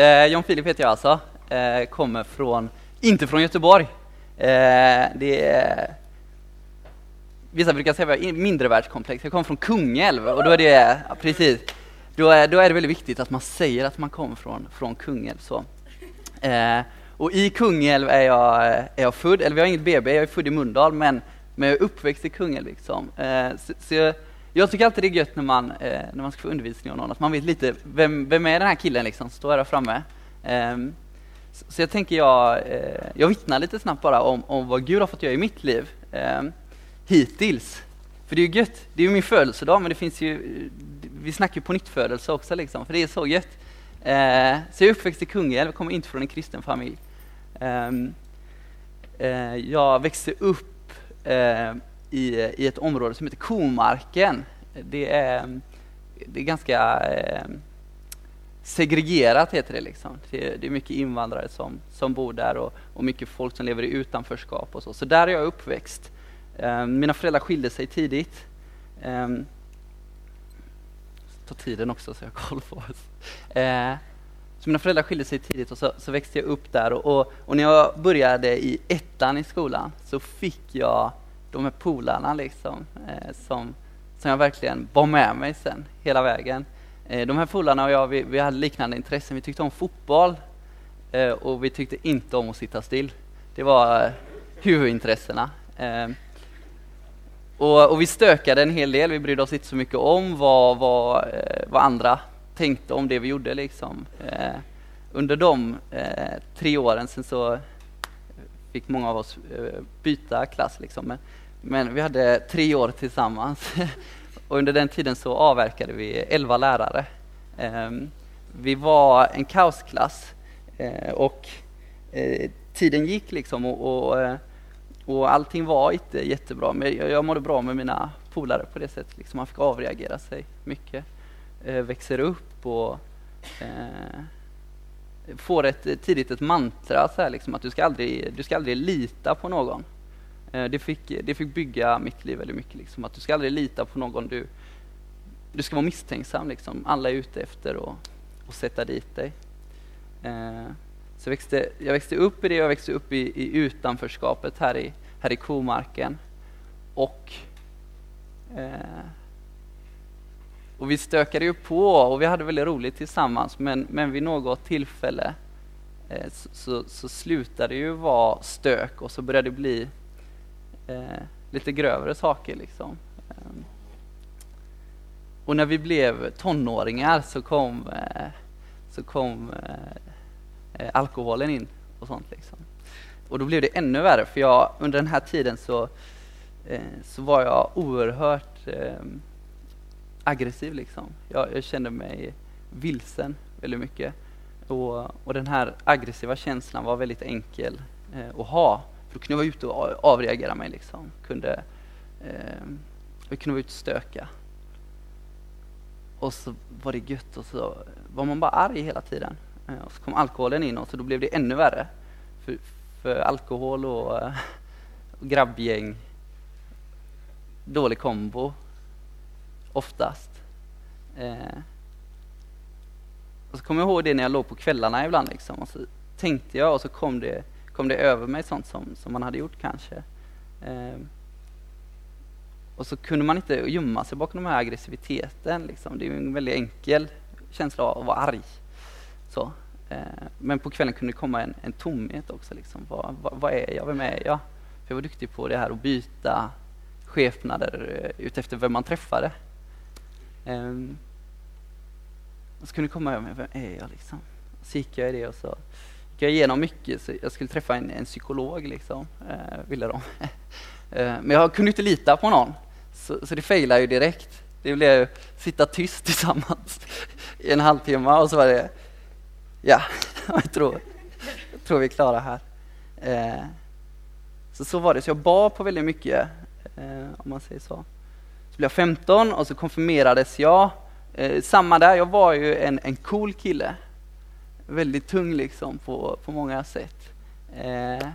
Eh, John Filip heter jag alltså. Eh, kommer från, inte från Göteborg. Eh, det är, vissa brukar säga att jag har mindrevärldskomplex. Jag kommer från Kungälv och då är det, ja, precis, då är, då är det väldigt viktigt att man säger att man kommer från, från Kungälv. Så. Eh, och i Kungälv är jag, är jag född, eller vi har inget BB, jag är född i Mundal, men, men jag är uppväxt i Kungälv. Liksom. Eh, så, så jag, jag tycker alltid det är gött när man, eh, när man ska få undervisning av någon, att man vet lite, vem, vem är den här killen liksom, står här framme. Eh, så, så, jag tänker jag, eh, jag vittnar lite snabbt bara om, om vad Gud har fått göra i mitt liv ehm, hittills. För det är ju gött, det är ju min födelsedag, men det finns ju, vi snackar ju på nytt födelse också liksom, för det är så gött. Eh, så jag är uppväxt i Kungälv, kommer inte från en kristen familj. Ehm, eh, jag växte upp eh, i, i ett område som heter Komarken. Det är, det är ganska eh, segregerat, heter det. Liksom. Det, är mycket invandrare som, som bor där och, och mycket folk som lever i utanförskap. och Så Så där är jag uppväxt. Eh, mina föräldrar skilde sig tidigt. Ehm, ta tiden också så jag har koll på oss. Eh, så mina föräldrar skilde sig tidigt och så, så växte jag upp där. Och, och, och, när jag började i ettan i skolan så fick jag de här polarna liksom, eh, som, som jag verkligen bar med mig sen hela vägen. Eh, de här polarna och jag, vi, vi, hade liknande intressen. Vi tyckte om fotboll eh, och vi tyckte inte om att sitta still. Det var eh, huvudintressena. Eh, och, och, vi stökade en hel del, vi brydde oss inte så mycket om vad, vad, eh, vad andra tänkte om det vi gjorde. Liksom. Eh, under de eh, tre åren sen så fick många av oss eh, byta klass. Liksom. Men, men vi hade tre år tillsammans och under den tiden så avverkade vi elva lärare. Ehm, vi var en kaosklass eh, och eh, tiden gick liksom och, och, och allting var inte jättebra. Men jag mådde bra med mina polare på det sättet. Liksom man fick avreagera sig mycket. Växer upp och får ett, eh, tidigt ett mantra så här, liksom, att du ska, aldrig, du ska aldrig lita på någon. Eh, det fick, det fick bygga mitt liv väldigt mycket. Liksom. Att du ska aldrig lita på någon. Du, du ska vara misstänksam. Liksom. Alla är ute efter att sätta dit dig. Eh, så jag växte, jag växte upp i det. Jag växte upp i, i utanförskapet här i, här i komarken. Och, eh, och vi stökade ju på och vi hade väldigt roligt tillsammans. Men, men vid något tillfälle eh, så, så, så slutade det ju vara stök och så började det bli eh, lite grövre saker. Liksom. Eh, och när vi blev tonåringar så kom, eh, så kom eh, eh, alkoholen in och sånt. Liksom. Och då blev det ännu värre, för jag, under den här tiden så, eh, så var jag oerhört ehm, aggressiv. Liksom. Jag, jag, kände mig vilsen väldigt mycket. Och, och den här aggressiva känslan var väldigt enkel eh, att ha. För då kunde jag vara ute och avreagera mig. Liksom. Kunde, eh, jag kunde vara ute och stöka. Och så var det gött och så var man bara arg hela tiden. Eh, och så kom alkoholen in och så då blev det ännu värre. För, för alkohol och, och grabbgäng, dålig kombo oftast. Eh, och så kommer jag ihåg det när jag låg på kvällarna ibland liksom, och så tänkte jag och så kom det kom det över mig sånt som, som man hade gjort kanske. Eh, och så kunde man inte gömma sig bakom den här aggressiviteten. Liksom. Det är en väldigt enkel känsla av att vara arg. Så. Eh, men på kvällen kunde det komma en, en tomhet också. Liksom. Vad, vad, vad, är jag? Vem är jag? För jag var duktig på det här att byta skepnader eh, utefter vem man träffade. Um, och så kunde jag komma över mig, vem är jag liksom? Så gick jag i det och så gick jag igenom mycket. Så jag skulle träffa en, en psykolog, liksom, uh, ville de. uh, men jag kunde inte lita på någon, så, så det failade ju direkt. Det blev sitta tyst tillsammans i en halvtimme och så var det, ja, jag tror, jag tror vi är klara här. Uh, så så var det, så jag bar på väldigt mycket, om man säger så. Så blev jag 15 och så konfirmerades jag. Eh, samma där, jag var ju en, en cool kille väldigt tung liksom på, på många sätt. Eh,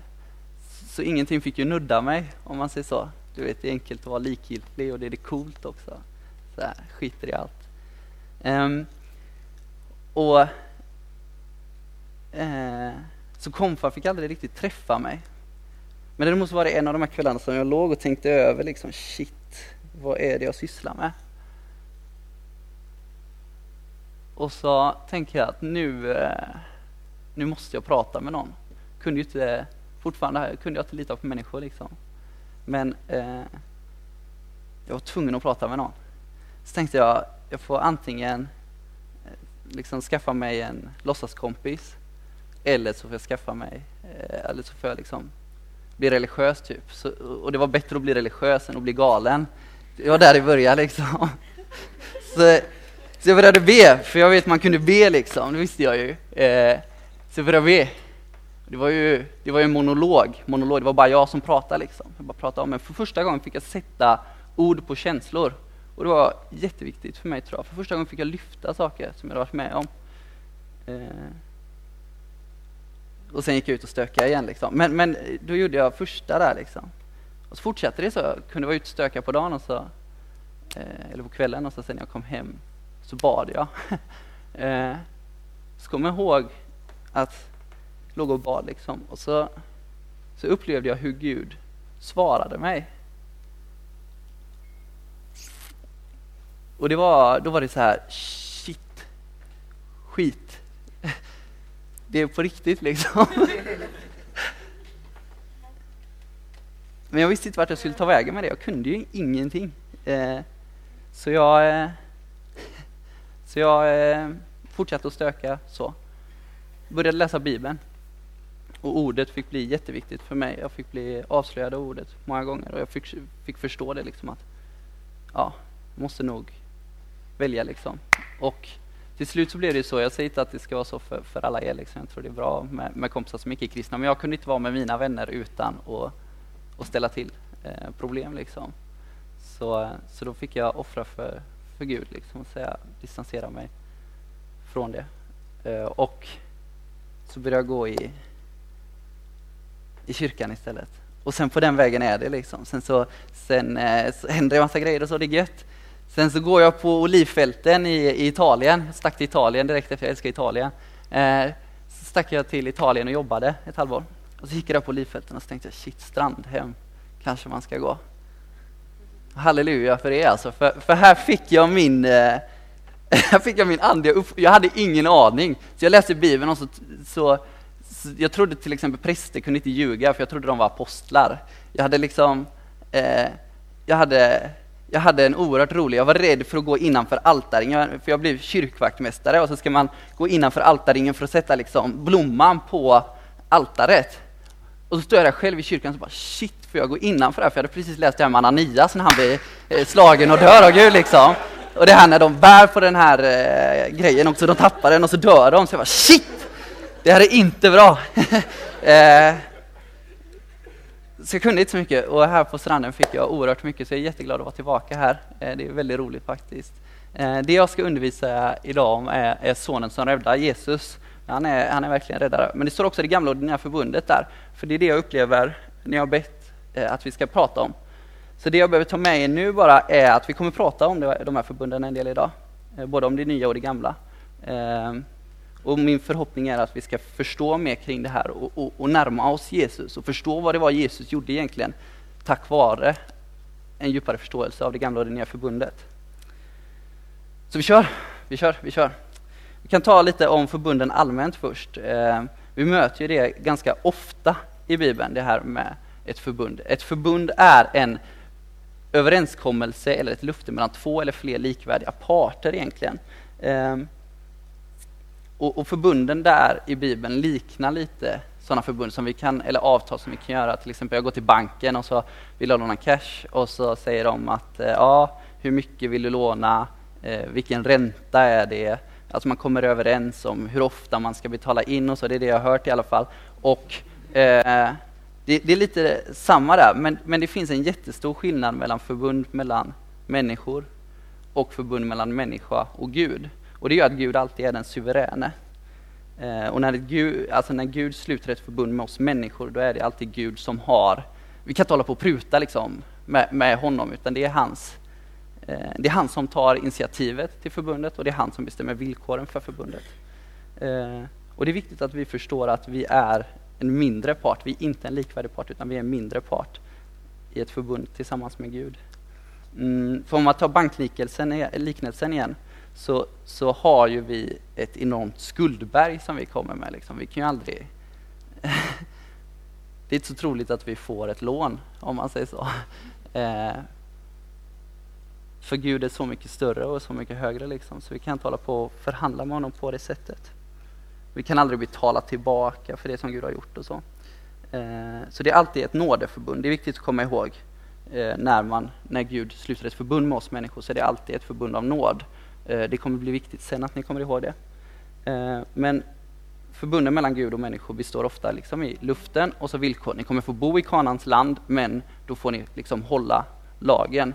så ingenting fick ju nudda mig om man säger så. Du vet, det är enkelt att vara likgiltig och det är det coolt också. Så här, skiter i allt. Ehm, och eh, så komfar fick aldrig riktigt träffa mig. Men däremot var det en av de här kvällarna som jag låg och tänkte över liksom, shit, vad är det jag sysslar med? Och så tänker jag att nu, eh, nu måste jag prata med någon. Kunde ju inte, fortfarande kunde jag inte lita på människor liksom. Men eh, jag var tvungen att prata med någon. Så tänkte jag, jag får antingen eh, liksom skaffa mig en låtsaskompis eller så får jag skaffa mig, eh, eller så får jag liksom bli religiös typ. Så, och det var bättre att bli religiös än att bli galen. Det var där det började liksom. Så, så jag började be, för jag vet att man kunde be liksom, det visste jag ju. Eh, så jag började be. Det var ju, det var ju en monolog, monolog, det var bara jag som pratade liksom. Jag bara pratade om, men för första gången fick jag sätta ord på känslor. Och det var jätteviktigt för mig tror jag. För första gången fick jag lyfta saker som jag varit med om. Eh, och sen gick jag ut och stökade igen liksom. Men, men då gjorde jag första där liksom. Och så fortsatte det så. Jag kunde vara ute och stöka på dagen och så, eh, eller på kvällen och så sen när jag kom hem så bad jag. eh, så kom jag ihåg att jag låg och bad liksom. Och så, så upplevde jag hur Gud svarade mig. Och det var, då var det så här, shit, skit. Det är på riktigt liksom. Men jag visste inte vart jag skulle ta vägen med det. Jag kunde ju ingenting. Eh, så jag, eh, så jag eh, fortsatte att stöka så. Började läsa Bibeln. Och ordet fick bli jätteviktigt för mig. Jag fick bli avslöjad av ordet många gånger och jag fick, fick förstå det liksom att ja, måste nog välja liksom. Och till slut så blev det så, jag säger inte att det ska vara så för, för alla er, liksom. jag tror det är bra med, med kompisar som är kristna men jag kunde inte vara med mina vänner utan att, och ställa till eh, problem. Liksom. Så, så då fick jag offra för, för Gud, liksom, och säga, distansera mig från det. Eh, och så började jag gå i, i kyrkan istället. Och sen på den vägen är det liksom. Sen så, sen, eh, så händer det en massa grejer och så, det är gött. Sen så går jag på olivfälten i, i Italien, jag stack till Italien direkt efter jag älskar Italien. Eh, så stack jag till Italien och jobbade ett halvår. Och så gick jag där på olivfälten och så tänkte jag, shit, strandhem kanske man ska gå. Halleluja för det alltså, för, för här fick jag min eh, här fick jag min andliga upp... Jag hade ingen aning. Så jag läste Bibeln och så, så, så, jag trodde till exempel präster kunde inte ljuga för jag trodde de var apostlar. Jag hade liksom, eh, jag hade jag hade en oerhört rolig, jag var rädd för att gå innanför altaringen, för jag blev kyrkvaktmästare och så ska man gå innanför altaringen för att sätta liksom blomman på altaret. Och så står jag där själv i kyrkan och bara shit, får jag gå innanför det här? För jag hade precis läst det här med Ananias när han blir eh, slagen och dör av Gud liksom. Och det här när de bär på den här eh, grejen också, de tappar den och så dör de. Så jag bara shit, det här är inte bra. eh, så jag kunde inte så mycket och här på stranden fick jag oerhört mycket så jag är jätteglad att vara tillbaka här. Eh, det är väldigt roligt faktiskt. Eh, det jag ska undervisa idag om är, är sonen som räddar Jesus. Han är, han är verkligen räddare. Men det står också det gamla och det nya förbundet där. För det är det jag upplever när jag har bett eh, att vi ska prata om. Så det jag behöver ta med er nu bara är att vi kommer prata om de här förbunden en del idag. Eh, både om det nya och det gamla. Eh, och min förhoppning är att vi ska förstå mer kring det här och, och, och, närma oss Jesus och förstå vad det var Jesus gjorde egentligen tack vare en djupare förståelse av det gamla och det nya förbundet. Så vi kör, vi kör, vi kör. Vi kan ta lite om förbunden allmänt först. Eh, vi möter ju det ganska ofta i Bibeln, det här med ett förbund. Ett förbund är en överenskommelse eller ett löfte mellan två eller fler likvärdiga parter egentligen. Ehm, och, förbunden där i Bibeln liknar lite sådana förbund som vi kan, eller avtal som vi kan göra. Till exempel jag går till banken och så vill jag låna cash och så säger de att eh, ja, hur mycket vill du låna? Eh, vilken ränta är det? Alltså man kommer överens om hur ofta man ska betala in och så, det är det jag har hört i alla fall. Och eh, det, det, är lite samma där, men, men det finns en jättestor skillnad mellan förbund mellan människor och förbund mellan människa och Gud. Och det gör att Gud alltid är den suveräne. Eh, och när Gud, alltså när Gud sluter ett förbund med oss människor, då är det alltid Gud som har, vi kan inte hålla på och pruta liksom med, med honom, utan det är hans Eh, det är han som tar initiativet till förbundet och det är han som bestämmer villkoren för förbundet. Eh, och det är viktigt att vi förstår att vi är en mindre part, vi är inte en likvärdig part utan vi är en mindre part i ett förbund tillsammans med Gud. Mm, för om man tar bankliknelsen igen så, så har ju vi ett enormt skuldberg som vi kommer med. Liksom. Vi kan ju aldrig... det är inte så troligt att vi får ett lån, om man säger så. Eh, för Gud är så mycket större och så mycket högre, liksom, så vi kan inte hålla på och förhandla med honom på det sättet. Vi kan aldrig betala tillbaka för det som Gud har gjort och så. Eh, så det är alltid ett nådeförbund. Det är viktigt att komma ihåg eh, när, man, när Gud sluter ett förbund med oss människor så är det alltid ett förbund av nåd. Eh, det kommer bli viktigt sen att ni kommer ihåg det. Men förbunden mellan Gud och människor består ofta liksom i luften och så villkor. Ni kommer få bo i kanans land men då får ni liksom hålla lagen.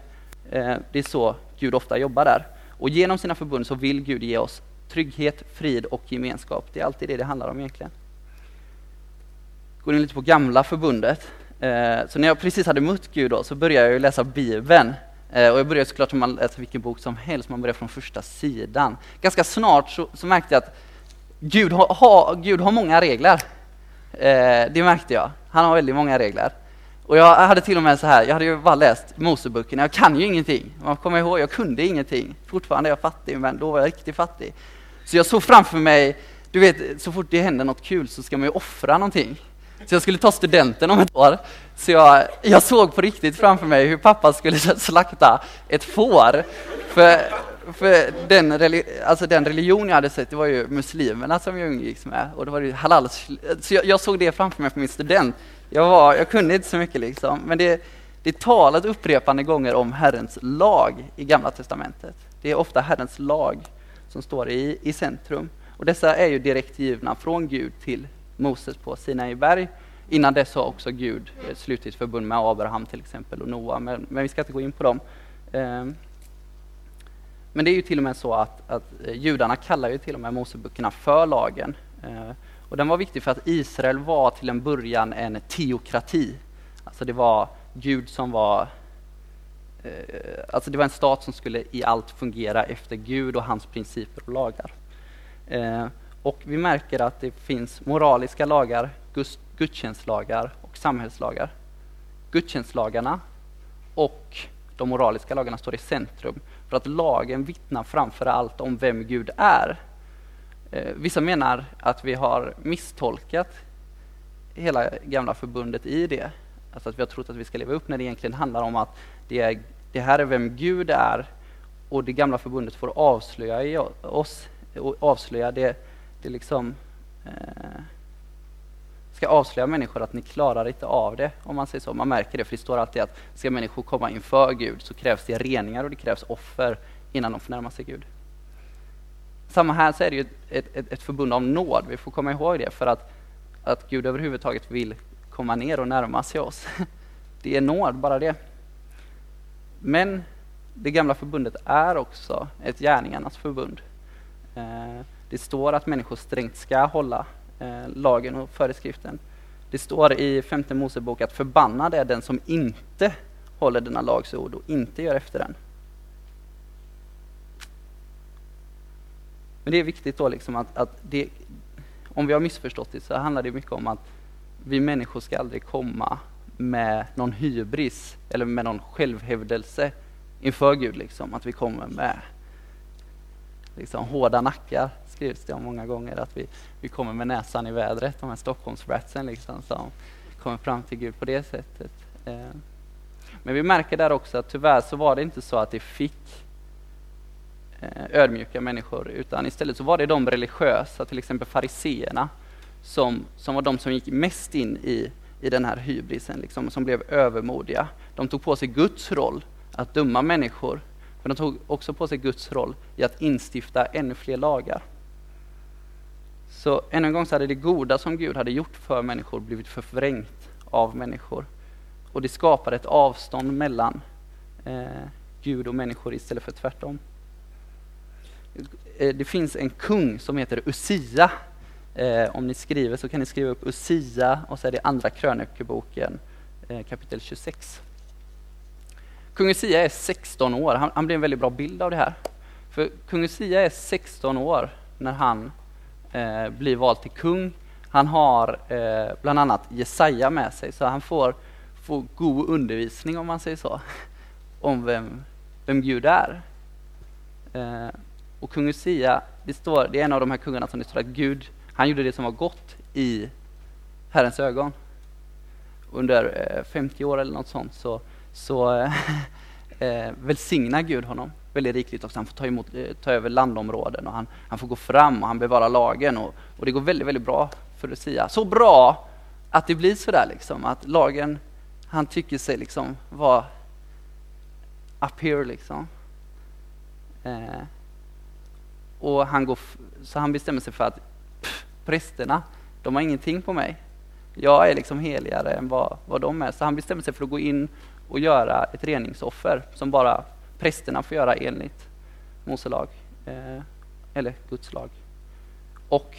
Eh, det är så Gud ofta jobbar där. Och genom sina förbund så vill Gud ge oss trygghet, frid och gemenskap. Det är alltid det det handlar om egentligen. Går in lite på gamla förbundet. Eh, så när jag precis hade mött Gud då, så började jag läsa Bibeln. Eh, och jag började såklart som man läser vilken bok som helst, man börjar från första sidan. Ganska snart så, så märkte jag att Gud har, ha, Gud har många regler. Det märkte jag. Han har väldigt många regler. Och jag hade till och med så här, jag hade ju bara läst Moseböckerna, jag kan ju ingenting. Man kommer ihåg, jag kunde ingenting. Fortfarande är jag fattig, men då var jag riktigt fattig. Så jag såg framför mig, du vet, så fort det händer något kul så ska man ju offra någonting. Så jag skulle ta studenten om ett år. Så jag, jag såg på riktigt framför mig hur pappa skulle slakta ett får. För, för den, alltså den religion jag hade sett, det var ju muslimerna som jag umgicks med. Och det var ju halal. Så jag, jag, såg det framför mig på min student. Jag, var, jag kunde inte så mycket liksom. Men det, det talas upprepande gånger om Herrens lag i Gamla Testamentet. Det är ofta Herrens lag som står i, i centrum. Och dessa är ju direkt givna från Gud till Moses på Sinai berg. Innan dess har också Gud eh, slutit förbund med Abraham till exempel och Noa, men, men vi ska inte gå in på dem. Ehm, men det är ju till och med så att, att eh, judarna kallar ju till och med Moseböckerna för lagen. Eh, och den var viktig för att Israel var till en början en teokrati. Alltså det var Gud som var eh, Alltså det var en stat som skulle i allt fungera efter Gud och hans principer och lagar. Och vi märker att det finns moraliska lagar, gudstjänstlagar och samhällslagar. Gudstjänstlagarna och de moraliska lagarna står i centrum för att lagen vittnar framför allt om vem Gud är. Eh, vissa menar att vi har misstolkat hela gamla förbundet i det. Alltså att vi har trott att vi ska leva upp när det egentligen handlar om att det, är, det här är vem Gud är och det gamla förbundet får avslöja i oss, avslöja det det liksom eh, ska avslöja människor att ni klarar inte av det, om man säger så. Man märker det, för det står alltid att ska människor komma inför Gud så krävs det reningar och det krävs offer innan de får närma sig Gud. Samma här så är det ju ett, ett, ett förbund av nåd, vi får komma ihåg det, för att, att Gud överhuvudtaget vill komma ner och närma sig oss. Det är nåd, bara det. Men det gamla förbundet är också ett gärningarnas förbund. Eh, det står att människor strängt ska hålla Eh, lagen och föreskriften. Det står i femte Mosebok att förbannad är den som inte håller denna lags ord och inte gör efter den. Men det är viktigt då liksom att, att det, om vi har missförstått det så handlar det mycket om att vi människor ska aldrig komma med någon hybris eller med någon självhävdelse inför Gud. Liksom. Att vi kommer med liksom, hårda nackar skrivs det om många gånger, att vi, vi kommer med näsan i vädret, de här Stockholmsratsen liksom, som kommer fram till Gud på det sättet. Eh, men vi märker där också att tyvärr så var det inte så att det fick eh, ödmjuka människor, utan istället så var det de religiösa, till exempel fariseerna, som, som var de som gick mest in i, i den här hybrisen, liksom, som blev övermodiga. De tog på sig Guds roll att döma människor, men de tog också på sig Guds roll i att instifta ännu fler lagar. Så ännu en gång så hade det goda som Gud hade gjort för människor blivit förvrängt av människor. Och det skapade ett avstånd mellan eh, Gud och människor istället för tvärtom. Eh, det finns en kung som heter Usia. Eh, om ni skriver så kan ni skriva upp Usia och så är det andra krönikeboken eh, kapitel 26. Kung Usia är 16 år, han, han blir en väldigt bra bild av det här. För kung Usia är 16 år när han eh, blir vald till kung. Han har eh, bland annat Jesaja med sig, så han får, får god undervisning om man säger så, om vem, vem Gud är. Eh, och kung Usia, det, står, det är en av de här kungarna som det står att Gud, han gjorde det som var gott i Herrens ögon. Under eh, 50 år eller något sånt så, så eh, välsignar Gud honom väldigt rikligt också. Han får ta, emot, eh, ta över landområden och han, han får gå fram och han bevarar lagen och, och det går väldigt, väldigt bra för Lucia. Så bra att det blir sådär liksom, att lagen, han tycker sig liksom vara up here liksom. Eh, och han går, så han bestämmer sig för att pff, prästerna, de har ingenting på mig. Jag är liksom heligare än vad, vad de är. Så han bestämmer sig för att gå in och göra ett reningsoffer som bara prästerna får göra enligt Mose lag, eh, eller Guds lag. Och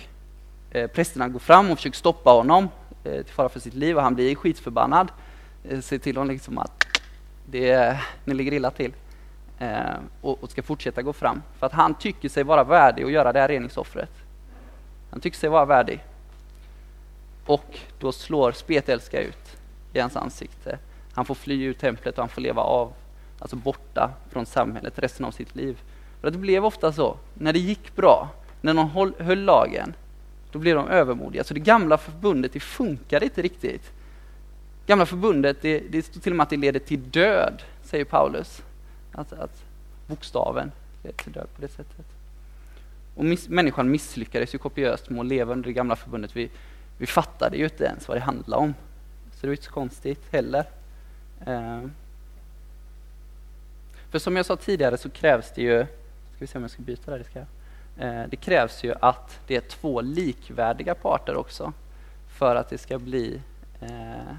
eh, prästerna går fram och försöker stoppa honom eh, till fara för sitt liv och han blir skitförbannad. Eh, säger till honom liksom att det, ni ligger illa till. Eh, och, och, ska fortsätta gå fram. För att han tycker sig vara värdig att göra det här reningsoffret. Han tycker sig vara värdig. Och då slår spetälska ut i hans ansikte. Han får fly ur templet och han får leva av, alltså borta från samhället resten av sitt liv. För det blev ofta så, när det gick bra, när de höll, höll lagen, då blev de övermodiga. Så det gamla förbundet, det funkade inte riktigt. Gamla förbundet, det, det står till och med att det leder till död, säger Paulus. Att, att bokstaven leder till död på det sättet. Och miss, människan misslyckades ju kopiöst med att leva under det gamla förbundet. Vi, vi fattade ju inte ens vad det handlade om. Så det var inte så konstigt heller. Eh. För som jag sa tidigare så krävs det ju, ska vi se om jag ska byta där, det ska jag. Eh, det krävs ju att det är två likvärdiga parter också för att det ska bli eh,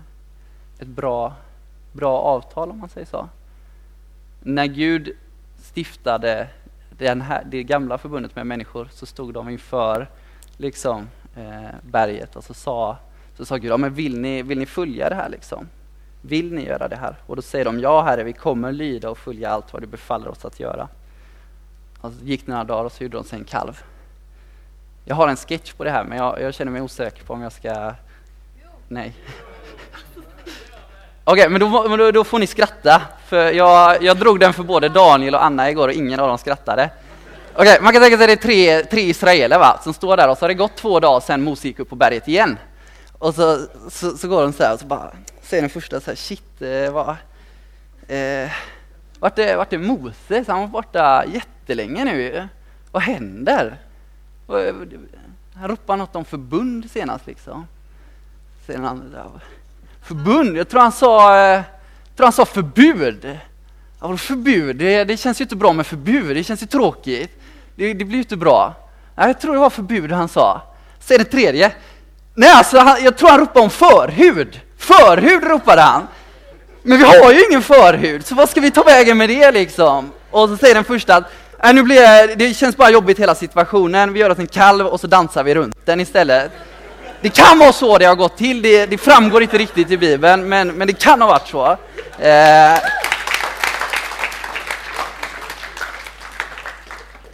ett bra, bra avtal om man säger så. När Gud stiftade den här, det gamla förbundet med människor så stod de inför liksom, eh, berget och så sa, så sa Gud, ja, men vill, ni, vill ni följa det här? Liksom? Vill ni göra det här? Och då säger de, ja Herre, vi kommer lyda och följa allt vad du befaller oss att göra. Och så gick det några dagar och så gjorde de sig en kalv. Jag har en sketch på det här, men jag, jag känner mig osäker på om jag ska... Nej. Okej, okay, men, då, men då, då, får ni skratta. För jag, jag drog den för både Daniel och Anna igår och ingen av dem skrattade. Okej, okay, man kan tänka sig att det är tre, tre israeler va, som står där och så har det gått två dagar sedan Mose gick upp på berget igen. Och så, så, så går de så här och så bara säger den första så här, shit, eh, vad, eh, vart, är, vart är Moses? Han var borta jättelänge nu. Vad händer? Eh, han ropar något om förbund senast liksom. Säger han, förbund? Jag tror han sa, eh, tror han sa förbud. Ja, förbud, det, det, känns ju inte bra med förbud, det känns ju tråkigt. Det, det blir ju inte bra. Ja, jag tror det var förbud han sa. Säger det tredje. Nej, alltså, han, jag tror han ropade om förhud. Förhud ropade han. Men vi har ju ingen förhud, så vad ska vi ta vägen med det liksom? Och så säger den första att äh, nu blir det, det känns bara jobbigt hela situationen, vi gör oss en kalv och så dansar vi runt den istället. Det kan vara så det har gått till, det, det framgår inte riktigt i Bibeln, men, men det kan ha varit så. Eh,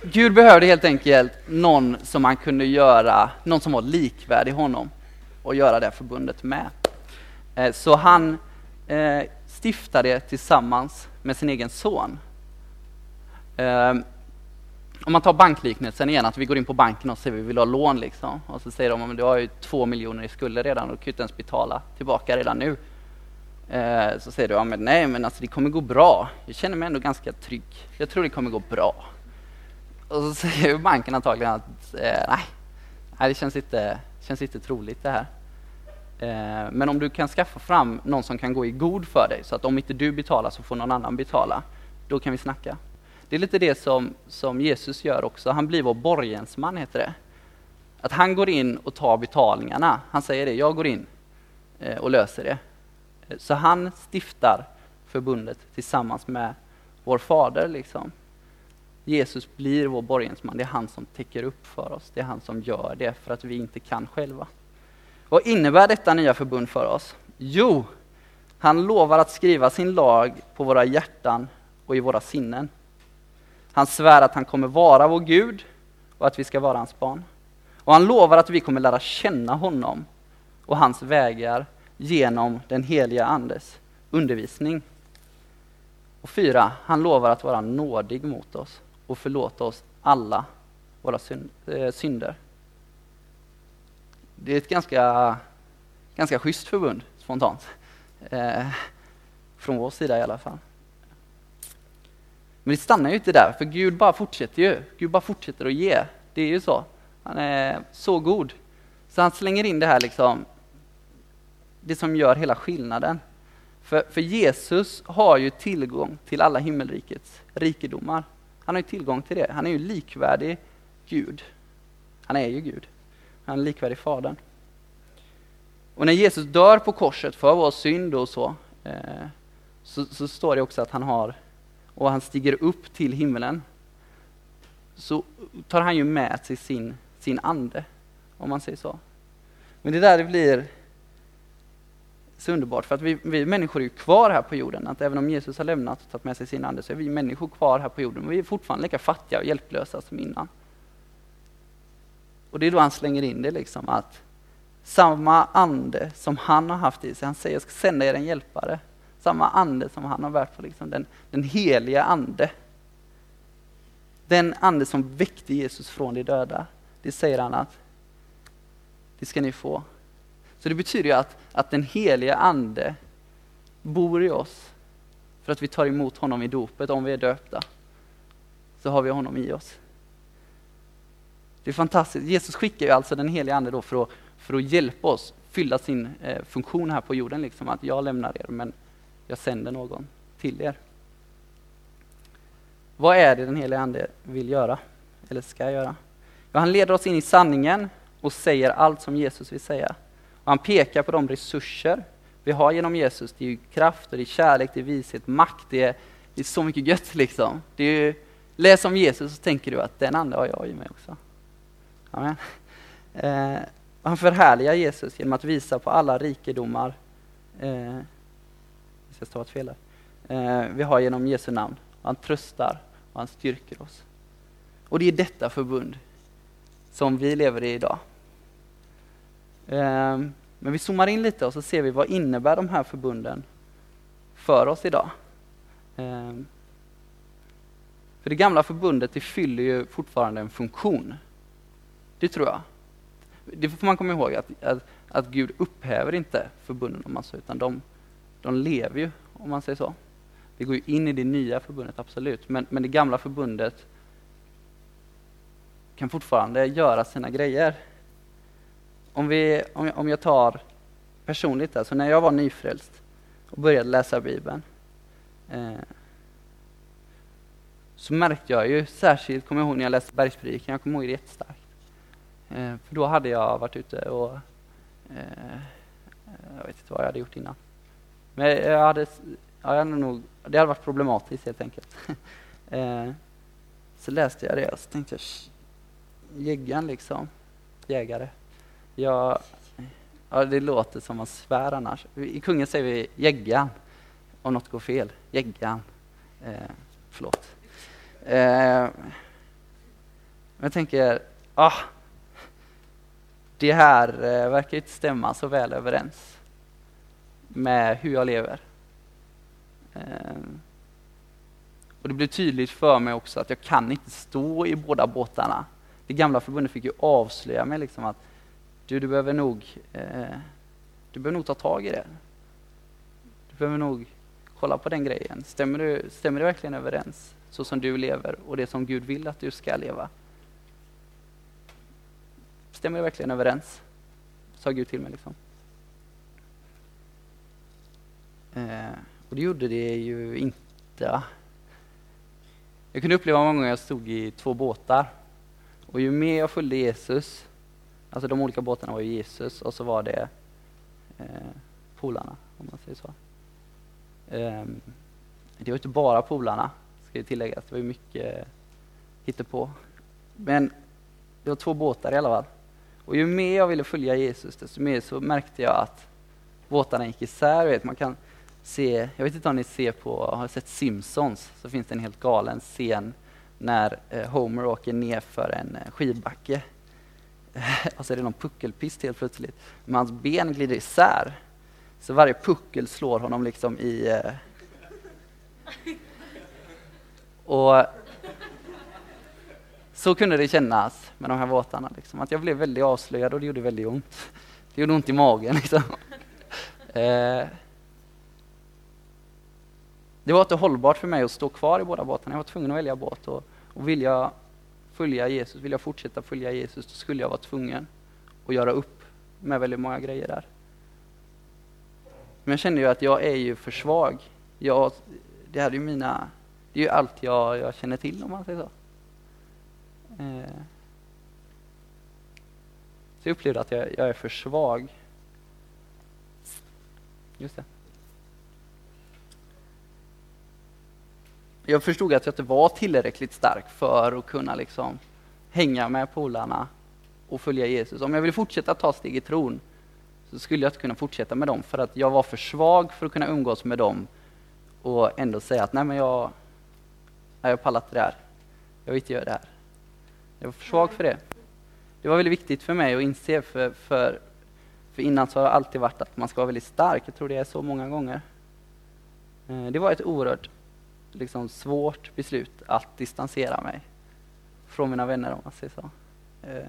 Gud behövde helt enkelt någon som han kunde göra, någon som var likvärdig honom och göra det förbundet med. Eh, så han eh, stiftade tillsammans med sin egen son. Eh, om man tar bankliknelsen igen, att vi går in på banken och säger att vi vill ha lån liksom. Och så säger de att du har ju två miljoner i skulder redan och du kan inte ens betala tillbaka redan nu. Så säger du, ja men nej men alltså det kommer gå bra. Jag känner mig ändå ganska trygg. Jag tror det kommer gå bra. Och så säger banken antagligen att nej, nej det känns inte, känns inte troligt det här. Eh, men om du kan skaffa fram någon som kan gå i god för dig, så att om inte du betalar så får någon annan betala, då kan vi snacka. Det är lite det som, som Jesus gör också. Han blir vår borgensman, heter det. Att han går in och tar betalningarna. Han säger det, jag går in eh, och löser det. Eh, så han stiftar förbundet tillsammans med vår fader. Liksom. Jesus blir vår borgensman. Det är han som täcker upp för oss. Det är han som gör det för att vi inte kan själva. Vad innebär detta nya förbund för oss? Jo, han lovar att skriva sin lag på våra hjärtan och i våra sinnen. Han svär att han kommer vara vår Gud och att vi ska vara hans barn. Och han lovar att vi kommer lära känna honom och hans vägar genom den heliga Andes undervisning. Och fyra, han lovar att vara nådig mot oss och förlåta oss alla våra eh, synder. Det är ett ganska, ganska schysst förbund, spontant. Eh, från vår sida i alla fall. Men det stannar ju inte där, för Gud bara fortsätter ju. Gud bara fortsätter att ge. Det är ju så. Han är så god. Så han slänger in det här liksom, det som gör hela skillnaden. För, för Jesus har ju tillgång till alla himmelrikets rikedomar. Han har ju tillgång till det. Han är ju likvärdig Gud. Han är ju Gud. Han är likvärdig Fadern. Och när Jesus dör på korset för vår synd och så, eh, så, så, står det också att han har, och han stiger upp till himlen, så tar han ju med sig sin, sin ande, om man säger så. Men det där det blir så underbart, för att vi, vi människor är ju kvar här på jorden. Att även om Jesus har lämnat och tagit med sig sin ande så är vi människor kvar här på jorden. Men vi är fortfarande lika fattiga och hjälplösa som innan. Och det är då han slänger in det liksom att samma ande som han har haft i sig, han säger jag ska sända er en hjälpare. Samma ande som han har varit på, liksom, den, den heliga ande. Den ande som väckte Jesus från de döda. Det säger han att det ska ni få. Så det betyder ju att, att den heliga ande bor i oss för att vi tar emot honom i dopet, om vi är döpta. Så har vi honom i oss. Det är fantastiskt. Jesus skickar ju alltså den heliga ande då för att, för att hjälpa oss fylla sin eh, funktion här på jorden. Liksom, att jag lämnar er, men jag sänder någon till er. Vad är det den heliga ande vill göra, eller ska göra? Ja, han leder oss in i sanningen och säger allt som Jesus vill säga. Och han pekar på de resurser vi har genom Jesus. Det är ju kraft, och det är kärlek, det är vishet, makt. Det är, det är så mycket gött liksom. Det är ju, läs om Jesus så tänker du att den ande har jag i mig också. Amen. Eh, han förhärligar Jesus genom att visa på alla rikedomar eh, jag ska ett fel eh, vi har genom Jesu namn. Han tröstar och han styrker oss. Och det är detta förbund som vi lever i idag. Eh, men vi zoomar in lite och så ser vi vad innebär de här förbunden för oss idag. Eh, för det gamla förbundet det fyller ju fortfarande en funktion. Det tror jag. Det får man komma ihåg, att, att, att Gud upphäver inte förbunden om man så, utan de, de lever ju, om man säger så. Vi går ju in i det nya förbundet, absolut, men, men det gamla förbundet kan fortfarande göra sina grejer. Om, vi, om, jag, om jag tar personligt, alltså när jag var nyfrälst och började läsa Bibeln, eh, så märkte jag ju, särskilt kommer jag ihåg när jag läste Bergspredikan, jag kommer ihåg det jättestarkt. Eh, för då hade jag varit ute och eh, jag vet inte vad jag hade gjort innan. Men jag hade, jag hade nog, det hade varit problematiskt helt enkelt. eh, så läste jag det och så tänkte jag, liksom, jägare. Jag, ja, det låter som man svär annars. I kungen säger vi jäggan om något går fel. Jäggan. Eh, förlåt. Eh, jag tänker, ah, det här eh, verkar inte stämma så väl överens med hur jag lever. Eh, och Det blir tydligt för mig också att jag kan inte stå i båda båtarna. Det gamla förbundet fick ju avslöja mig liksom att du, du behöver nog eh, du behöver nog ta tag i det. Du behöver nog kolla på den grejen. Stämmer, du, stämmer det verkligen överens så som du lever och det som Gud vill att du ska leva? Stämmer det verkligen överens? Sa Gud till mig liksom. Eh, och det gjorde det ju inte. Jag kunde uppleva många gånger jag stod i två båtar. Och ju mer jag följde Jesus, alltså de olika båtarna var ju Jesus och så var det eh, polarna, om man säger så. Eh, det var inte bara polarna, ska jag tillägga. Det var ju mycket hittepå. Men det var två båtar i alla fall. Och ju mer jag ville följa Jesus, desto mer så märkte jag att båtarna gick isär. Vet, man kan se, jag vet inte om ni ser på, har sett Simpsons, så finns det en helt galen scen när eh, Homer åker ner för en eh, skidbacke. och så är det någon puckelpist helt plötsligt. Men hans ben glider isär. Så varje puckel slår honom liksom i... Eh, och så kunde det kännas med de här båtarna. Liksom. Att jag blev väldigt avslöjad och det gjorde väldigt ont. Det gjorde ont i magen. Liksom. Eh, det var inte hållbart för mig att stå kvar i båda båtarna. Jag var tvungen att välja båt. Och, och vill jag följa Jesus, vill jag fortsätta följa Jesus, då skulle jag vara tvungen att göra upp med väldigt många grejer där. Men jag känner ju att jag är ju för svag. Jag, det här är ju mina, det är ju allt jag, jag känner till om man säger så. Eh. Så jag upplevde att jag, jag är för svag. Just det. Jag förstod att jag inte var tillräckligt stark för att kunna liksom hänga med polarna och följa Jesus. Om jag ville fortsätta ta steg i tron så skulle jag inte kunna fortsätta med dem för att jag var för svag för att kunna umgås med dem och ändå säga att nej men jag, jag pallar inte det här. Jag vill inte göra det här. Jag var för svag för det. Det var väldigt viktigt för mig att inse för, för, för innan så har det alltid varit att man ska vara väldigt stark. Jag tror det är så många gånger. Eh, det var ett oerhört liksom, svårt beslut att distansera mig från mina vänner om man säger så. Eh,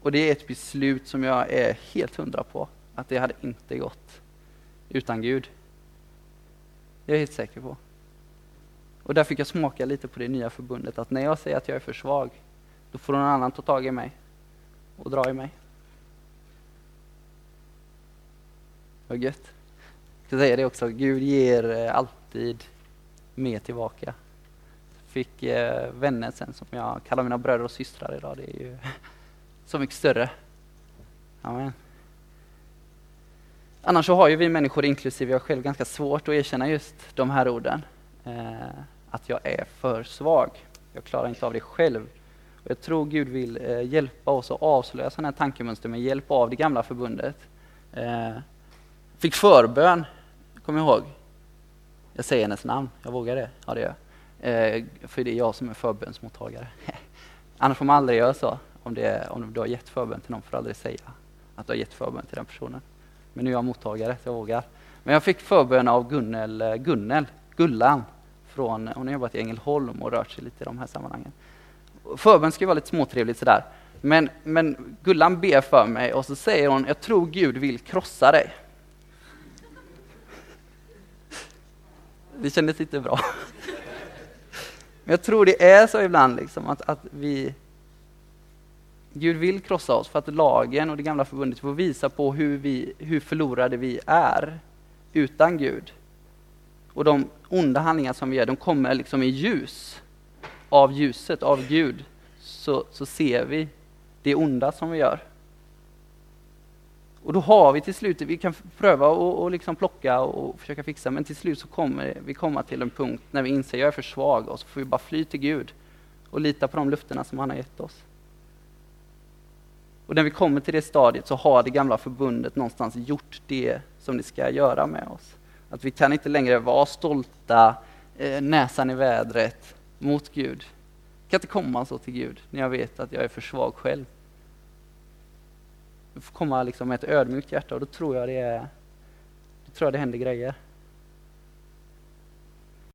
och det är ett beslut som jag är helt hundra på att det hade inte gått utan Gud. Det är jag helt säker på. Och där fick jag smaka lite på det nya förbundet, att när jag säger att jag är för svag, då får någon annan ta tag i mig och dra i mig. Vad gött. Jag ska säga det också, Gud ger eh, alltid mer tillbaka. Fick eh, vänner sen som jag kallar mina bröder och systrar idag, det är ju så mycket större. Amen. Annars så har ju vi människor, inklusive jag själv, ganska svårt att erkänna just de här orden. Eh, att jag är för svag. Jag klarar inte av det själv. Och jag tror Gud vill eh, hjälpa oss att avslöja sådana här tankemönster med hjälp av det gamla förbundet. Eh, fick förbön, kom ihåg. Jag säger hennes namn, jag vågar det. Ja, det gör jag. Eh, för det är jag som är förbönsmottagare. Annars får man aldrig göra så. Om, det, om du har gett förbön till någon får du aldrig säga att du har gett förbön till den personen. Men nu är jag mottagare, så jag vågar. Men jag fick förbön av Gunnel, eh, Gunnel Gullan. Från, hon har jobbat i Ängelholm och rört sig lite i de här sammanhangen. Förbön ska ju vara lite småtrevligt sådär. Men, men Gullan ber för mig och så säger hon, jag tror Gud vill krossa dig. Det kändes inte bra. Men jag tror det är så ibland liksom att, att vi Gud vill krossa oss för att lagen och det gamla förbundet får visa på hur, vi, hur förlorade vi är utan Gud. Och de onda handlingar som vi gör, de kommer liksom i ljus. Av ljuset, av Gud, så, så ser vi det onda som vi gör. Och då har vi till slut, vi kan pröva och, och liksom plocka och försöka fixa, men till slut så kommer vi komma till en punkt när vi inser att jag är för svag och så får vi bara fly till Gud och lita på de löftena som han har gett oss. Och när vi kommer till det stadiet så har det gamla förbundet någonstans gjort det som det ska göra med oss. Att vi kan inte längre vara stolta, eh, näsan i vädret mot Gud. Jag kan inte komma så till Gud när jag vet att jag är för svag själv. Jag får komma liksom med ett ödmjukt hjärta och då tror jag det, är, då tror jag det händer grejer.